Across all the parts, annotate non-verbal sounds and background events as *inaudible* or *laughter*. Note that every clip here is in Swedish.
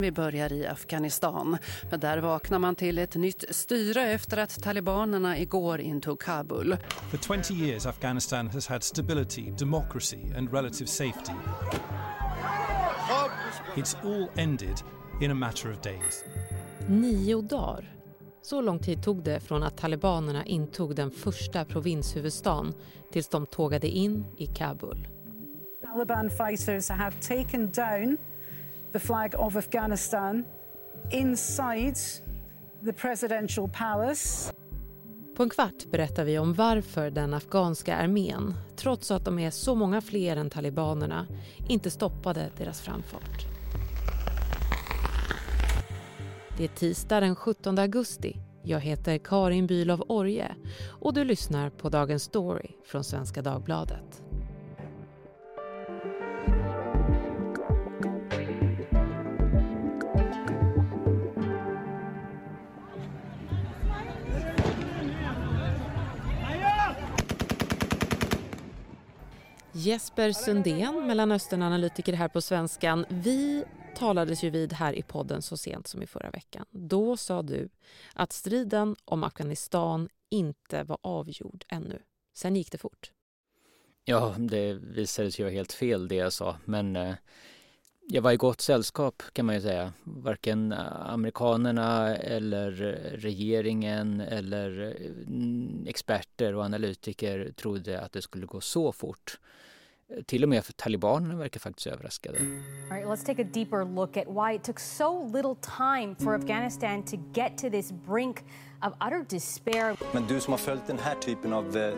Vi börjar i Afghanistan. Men där vaknar man till ett nytt styre efter att talibanerna igår intog Kabul. For 20 years Afghanistan has had stability, democracy and relative safety. It's all ended in a matter of days. Nio dagar. Så lång tid tog det från att talibanerna intog den första provinshuvudstaden tills de tågade in i Kabul. Taliban fighters have taken down the flag of Afghanistan inside the presidential palace. På en kvart berättar vi om varför den afghanska armén, trots att de är så många fler än talibanerna, inte stoppade deras framfart. Det är tisdag den 17 augusti. Jag heter Karin Bülow Orje och du lyssnar på Dagens Story från Svenska Dagbladet. Jesper Sundén, Mellanösternanalytiker här på Svenskan. Vi talades ju vid här i podden så sent som i förra veckan. Då sa du att striden om Afghanistan inte var avgjord ännu. Sen gick det fort. Ja, det visade sig ju helt fel det jag sa, men eh, jag var i gott sällskap kan man ju säga. Varken eh, amerikanerna eller regeringen eller eh, experter och analytiker trodde att det skulle gå så fort. Till och med för talibanerna verkar faktiskt överraskade. All right, let's take a deeper look at why it took so little time for Afghanistan to get to this brink of utter despair. Men du som har följt den här typen av eh,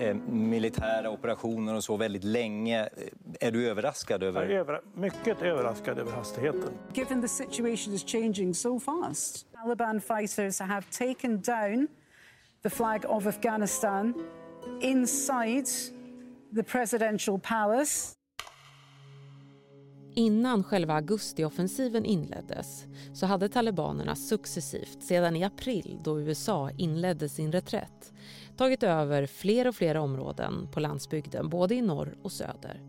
eh militära operationer och så väldigt länge, eh, är du överraskad över? Jag är över, mycket överraskad över hastigheten. Given the situation is changing so fast, Taliban fighters have taken down the flag of Afghanistan inside the presidential palace. Innan själva augustioffensiven inleddes så hade talibanerna successivt sedan i april då USA inledde sin reträtt tagit över fler och fler områden på landsbygden både i norr och söder.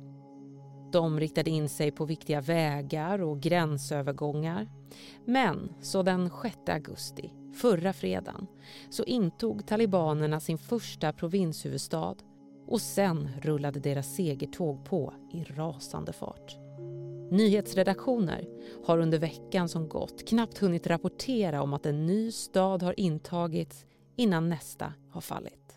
De riktade in sig på viktiga vägar och gränsövergångar. Men så den 6 augusti, förra fredagen, så intog talibanerna sin första provinshuvudstad och sen rullade deras segertåg på i rasande fart. Nyhetsredaktioner har under veckan som gått knappt hunnit rapportera om att en ny stad har intagits innan nästa har fallit.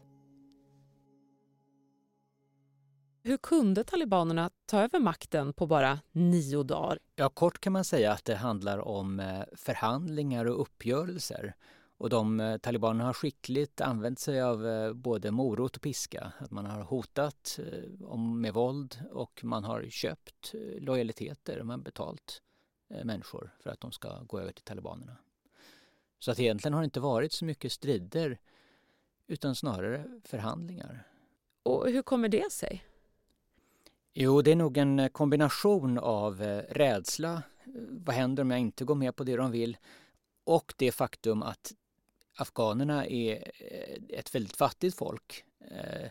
Hur kunde talibanerna ta över makten på bara nio dagar? Ja, kort kan man säga att det handlar om eh, förhandlingar och uppgörelser och de eh, talibanerna har skickligt använt sig av eh, både morot och piska. Att man har hotat eh, med våld och man har köpt lojaliteter. Man har betalt människor för att de ska gå över till talibanerna. Så att egentligen har det inte varit så mycket strider utan snarare förhandlingar. Och hur kommer det sig? Jo, det är nog en kombination av rädsla, vad händer om jag inte går med på det de vill, och det faktum att afghanerna är eh, ett väldigt fattigt folk. Eh,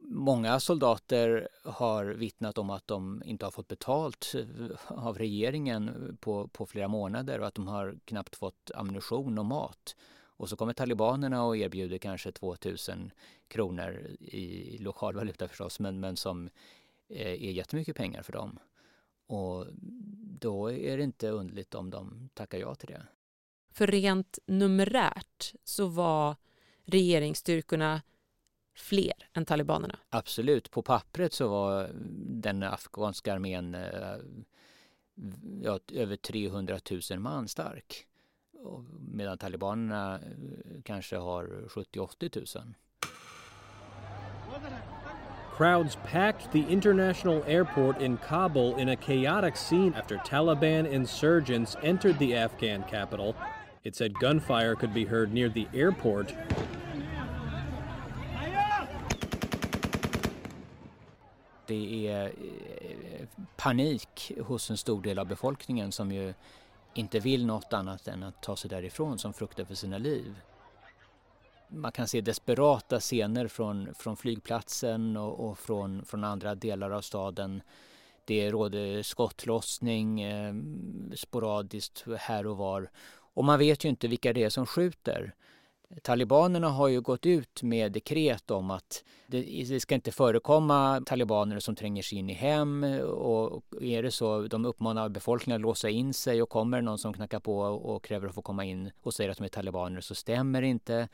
många soldater har vittnat om att de inte har fått betalt eh, av regeringen på, på flera månader och att de har knappt fått ammunition och mat. Och så kommer talibanerna och erbjuder kanske 2000 kronor i lokal valuta förstås, men, men som är jättemycket pengar för dem. Och då är det inte underligt om de tackar ja till det. För rent numerärt så var regeringsstyrkorna fler än talibanerna. Absolut. På pappret så var den afghanska armén eh, ja, över 300 000 man stark. Medan talibanerna eh, kanske har 70-80 000. Crowds packed the international airport in Kabul in a chaotic scene after Taliban insurgents entered the Afghan capital It said gunfire could be heard near the airport. Det är eh, panik hos en stor del av befolkningen som ju inte vill något annat än att ta sig därifrån som fruktar för sina liv. Man kan se desperata scener från, från flygplatsen och, och från, från andra delar av staden Det råder skottlossning eh, sporadiskt här och var. Och man vet ju inte vilka det är som skjuter. Talibanerna har ju gått ut med dekret om att det, ska inte förekomma talibaner som tränger sig in i hem och är det så, de uppmanar befolkningen att låsa in sig och kommer någon som knackar på och kräver att få komma in och säger att de är talibaner så stämmer det inte.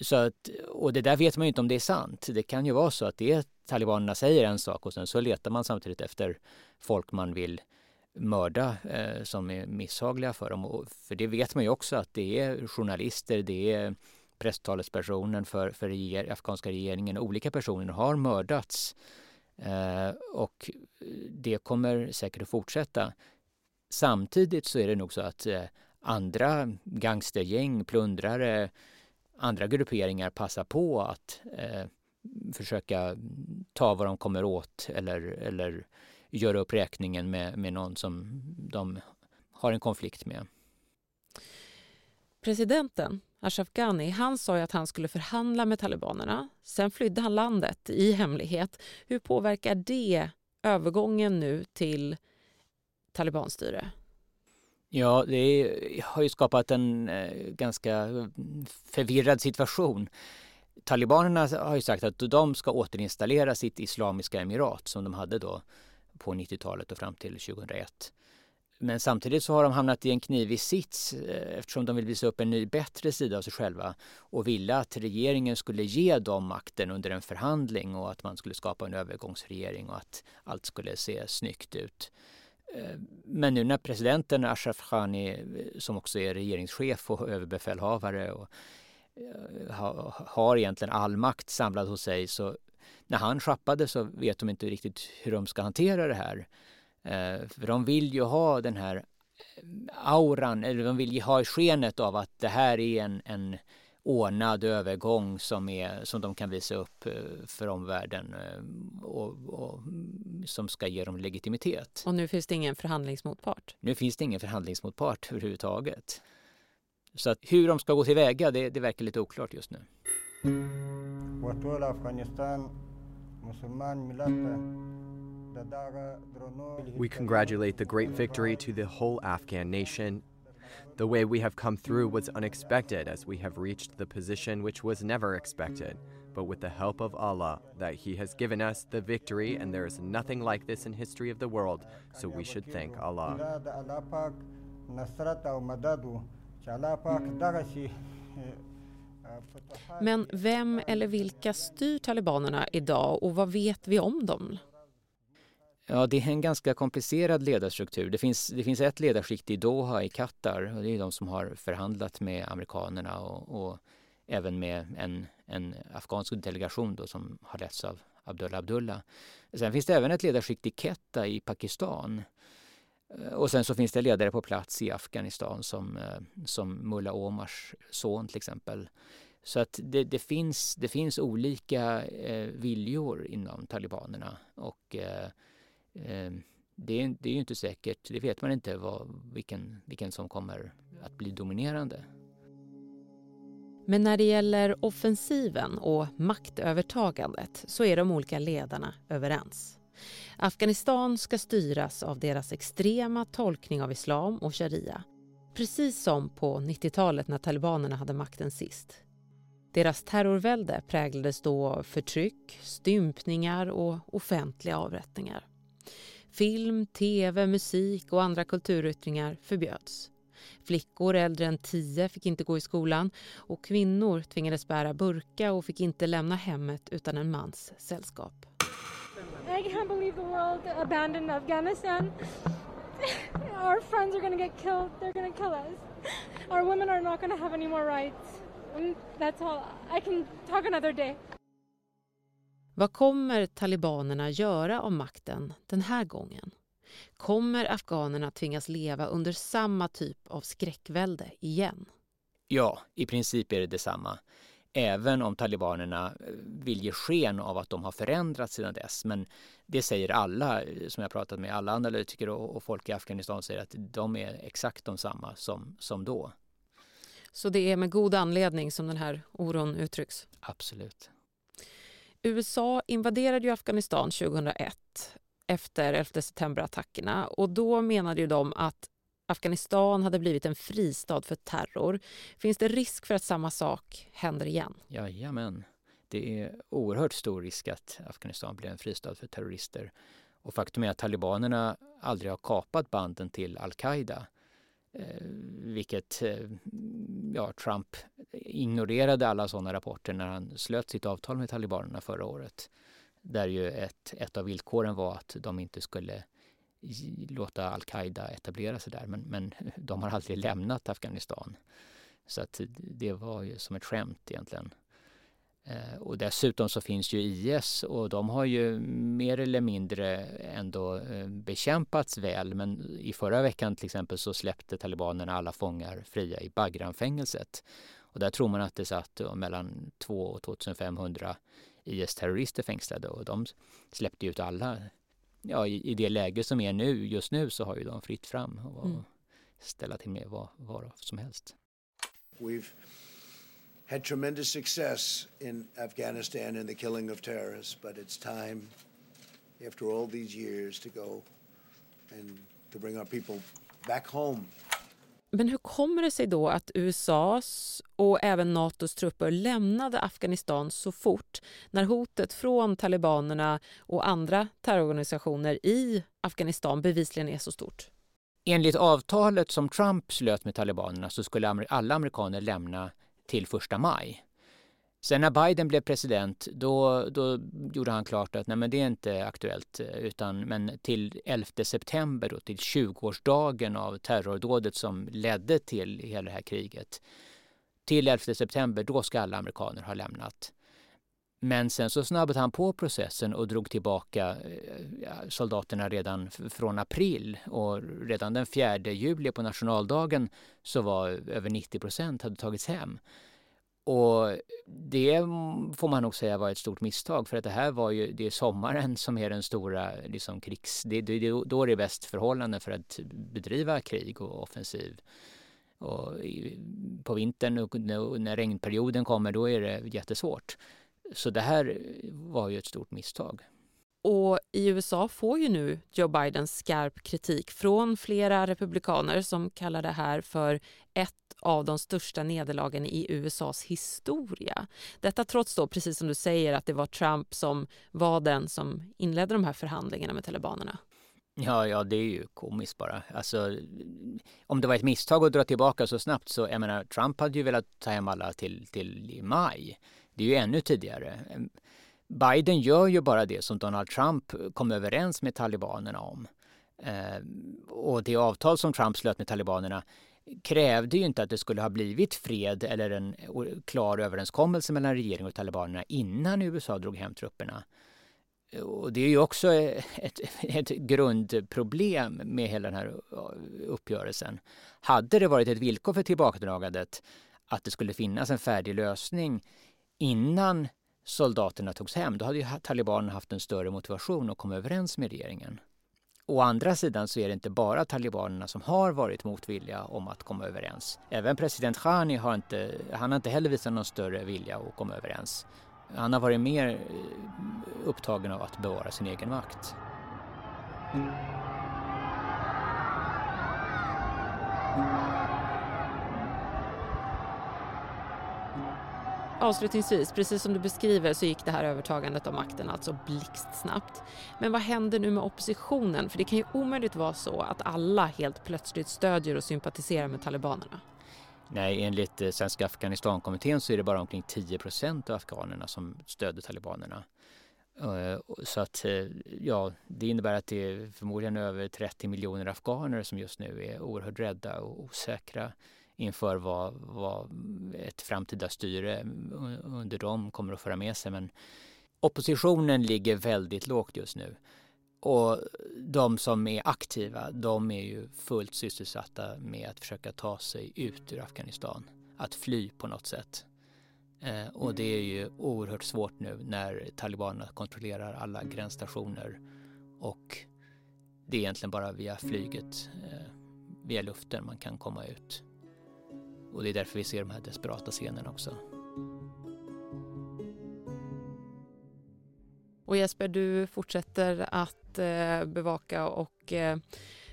Så att, och det där vet man ju inte om det är sant. Det kan ju vara så att det är talibanerna säger en sak och sen så letar man samtidigt efter folk man vill mörda eh, som är misshagliga för dem. Och för det vet man ju också att det är journalister, det är presstalespersonen för, för reger, afghanska regeringen. Olika personer har mördats eh, och det kommer säkert att fortsätta. Samtidigt så är det nog så att eh, andra gangstergäng, plundrare, andra grupperingar passar på att eh, försöka ta vad de kommer åt eller, eller göra upp räkningen med, med någon som de har en konflikt med. Presidenten Ashraf Ghani han sa att han skulle förhandla med talibanerna. Sen flydde han landet i hemlighet. Hur påverkar det övergången nu till talibanstyre? Ja, det har ju skapat en eh, ganska förvirrad situation. Talibanerna har ju sagt att de ska återinstallera sitt islamiska emirat som de hade då på 90-talet och fram till 2001. Men samtidigt så har de hamnat i en knivig sits eh, eftersom de vill visa upp en ny bättre sida av sig själva och ville att regeringen skulle ge dem makten under en förhandling och att man skulle skapa en övergångsregering och att allt skulle se snyggt ut. Eh, men nu när presidenten Ashraf Ghani, eh, som också är regeringschef och överbefälhavare och har egentligen all makt samlad hos sig så när han schappade så vet de inte riktigt hur de ska hantera det här. Eh, för de vill ju ha den här eh, auran, eller de vill ju ha skenet av att det här är en, en ordnad övergång som, är, som de kan visa upp eh, för omvärlden och, och, som ska ge dem legitimitet. Och nu finns det ingen förhandlingsmotpart? Nu finns det ingen förhandlingsmotpart överhuvudtaget. Så att hur de ska gå tillväga, det, det verkar lite oklart just nu. We congratulate the great victory to the whole Afghan nation. The way we have come through was unexpected as we have reached the position which was never expected, but with the help of Allah, that He has given us the victory, and there is nothing like this in history of the world, so we should thank Allah. Men vem eller vilka styr talibanerna idag och vad vet vi om dem? Ja, det är en ganska komplicerad ledarstruktur. Det finns, det finns ett ledarskikt i Doha i Qatar och det är de som har förhandlat med amerikanerna och, och även med en, en afghansk delegation då, som har letts av Abdullah Abdullah. Sen finns det även ett ledarskikt i Quetta i Pakistan. Eh, och sen så finns det ledare på plats i Afghanistan som, eh, som Mullah Omars son till exempel. Så att det, det, finns, det finns olika eh, viljor inom talibanerna och eh, eh, det, är, det är ju inte säkert, det vet man inte vad, vilken, vilken som kommer att bli dominerande. Men när det gäller offensiven och maktövertagandet så är de olika ledarna överens. Afghanistan ska styras av deras extrema tolkning av islam och sharia. Precis som på 90-talet när talibanerna hade makten sist. Deras terrorvälde präglades då av förtryck, stympningar och offentliga avrättningar. Film, tv, musik och andra kulturyttringar förbjöds. Flickor äldre än tio fick inte gå i skolan och kvinnor tvingades bära burka och fick inte lämna hemmet utan en mans sällskap. I can't believe the world abandoned Afghanistan. *laughs* Our friends are gonna get killed. They're gonna kill us. Our women are not gonna have any more rights. And that's all. I can talk another day. Vad kommer talibanerna göra av makten den här gången? Kommer afghanerna tvingas leva under samma typ av skräckvälde igen? Ja, i princip är det detsamma. Även om talibanerna eh, vill ge sken av att de har förändrats sedan dess. Men det säger alla eh, som jag pratat med, alla analytiker och, folk i Afghanistan säger att de är exakt de samma som, som då. Så det är med god anledning som den här oron uttrycks? Absolut. USA invaderade ju Afghanistan 2001. efter 11 september-attackerna och då menade ju de att Afghanistan hade blivit en fristad för terror. Finns det risk för att samma sak händer igen? Jajamän. Det är oerhört stor risk att Afghanistan blir en fristad för terrorister. Och faktum är att talibanerna aldrig har kapat banden till al-Qaida. Eh, vilket eh, ja, Trump ignorerade alla sådana rapporter när han slöt sitt avtal med talibanerna förra året. Där ju ett, ett av villkoren var att de inte skulle låta al-Qaida etablera sig där. Men, men *laughs* de har aldrig lämnat Afghanistan. Så att det var ju som ett skämt egentligen. Eh, och dessutom så finns ju IS och de har ju mer eller mindre ändå eh, bekämpats väl. Men i förra veckan till exempel så släppte talibanerna alla fångar fria i Bagram-fängelset. Och där tror man att det satt eh, mellan 2 och 2500 IS-terrorister fängslade och de släppte ut alla. Ja, i, i, det läge som är nu, just nu så har ju de fritt fram och mm. ställa till med vad, vad som helst. We've had tremendous success in Afghanistan in the killing of terrorists, but it's time, after all these years, to go and to bring our people back home. Men hur kommer det sig då att USAs och även Natos trupper lämnade Afghanistan så fort när hotet från talibanerna och andra terrororganisationer i Afghanistan bevisligen är så stort? Enligt avtalet som Trump slöt med talibanerna så skulle alla amerikaner lämna till första maj. Sen när Biden blev president då, då gjorde han klart att nej, men det är inte aktuellt eh, utan men till 11 september då, till 20-årsdagen av terrordådet som ledde till hela det här kriget. Till 11 september då ska alla amerikaner ha lämnat. Men sen så snabbade han på processen och drog tillbaka eh, soldaterna redan från april och redan den 4 juli på nationaldagen så var över 90 procent hade tagits hem. Och det får man nog säga var ett stort misstag för att det här var ju, det är sommaren som är den stora liksom, krigs... Det, det, då är det bäst förhållanden för att bedriva krig och offensiv. Och på vintern och när regnperioden kommer då är det jättesvårt. Så det här var ju ett stort misstag. Och i USA får ju nu Joe Biden skarp kritik från flera republikaner som kallar det här för ett av de största nederlagen i USAs historia. Detta trots då, precis som du säger, att det var Trump som var den som inledde de här förhandlingarna med talibanerna. Ja, ja, det är ju komiskt bara. Alltså, om det var ett misstag att dra tillbaka så snabbt så, jag menar, Trump hade ju velat ta hem alla till, till maj. Det är ju ännu tidigare. Biden gör ju bara det som Donald Trump eh, kom överens med talibanerna om. Eh, och det avtal som Trump slöt med talibanerna krävde ju inte att det skulle ha blivit fred eller en klar överenskommelse mellan regeringen och talibanerna innan USA drog hem trupperna. Och det är ju också eh, ett, *laughs* ett grundproblem med hela den här eh, uppgörelsen. Hade det varit ett villkor för tillbakadragandet att det skulle finnas en färdig lösning innan soldaterna togs hem, då hade ju talibanerna haft en större motivation att komma överens med regeringen. Å andra sidan så är det inte bara talibanerna som har varit motvilliga om att komma överens. Även president Khani har inte, han har inte heller visat någon större vilja att komma överens. Han har varit mer eh, upptagen av att bevara sin egen makt. Avslutningsvis, precis som du beskriver så gick det här övertagandet av makten alltså blixtsnabbt. Men vad händer nu med oppositionen? För det kan ju omöjligt vara så att alla helt plötsligt stödjer och sympatiserar med talibanerna. Nej, enligt eh, Svenska Afghanistankommittén så är det bara omkring 10 procent av afghanerna som stöder talibanerna. Eh, så att, eh, ja, det innebär att det är förmodligen över 30 miljoner afghaner som just nu är oerhört rädda och osäkra inför vad, vad ett framtida styre under dem kommer att föra med sig. Men oppositionen ligger väldigt lågt just nu. Och de som är aktiva, de är ju fullt sysselsatta med att försöka ta sig ut ur Afghanistan. Att fly på något sätt. Eh, och det är ju oerhört svårt nu när talibanerna kontrollerar alla gränsstationer. Och det är egentligen bara via flyget, eh, via luften man kan komma ut. Och det är därför vi ser de här desperata scenerna också. Och Jesper, du fortsätter att eh, bevaka och eh,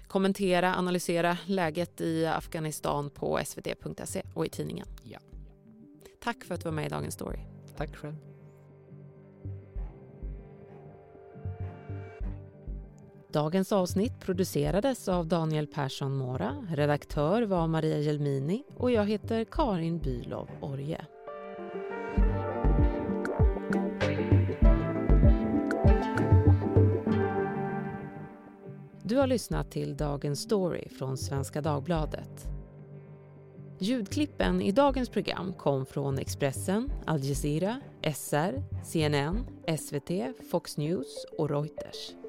kommentera, analysera läget i Afghanistan på svd.se och i tidningen. Ja. Tack för att du var med i Dagens Story. Tack själv. Dagens avsnitt producerades av Daniel Persson Mora, redaktör var Maria Jelmini och jag heter Karin Bylov Orje. Du har lyssnat till Dagens Story från Svenska Dagbladet. Ljudklippen i dagens program kom från Expressen, Al Jazeera, SR, CNN, SVT, Fox News och Reuters.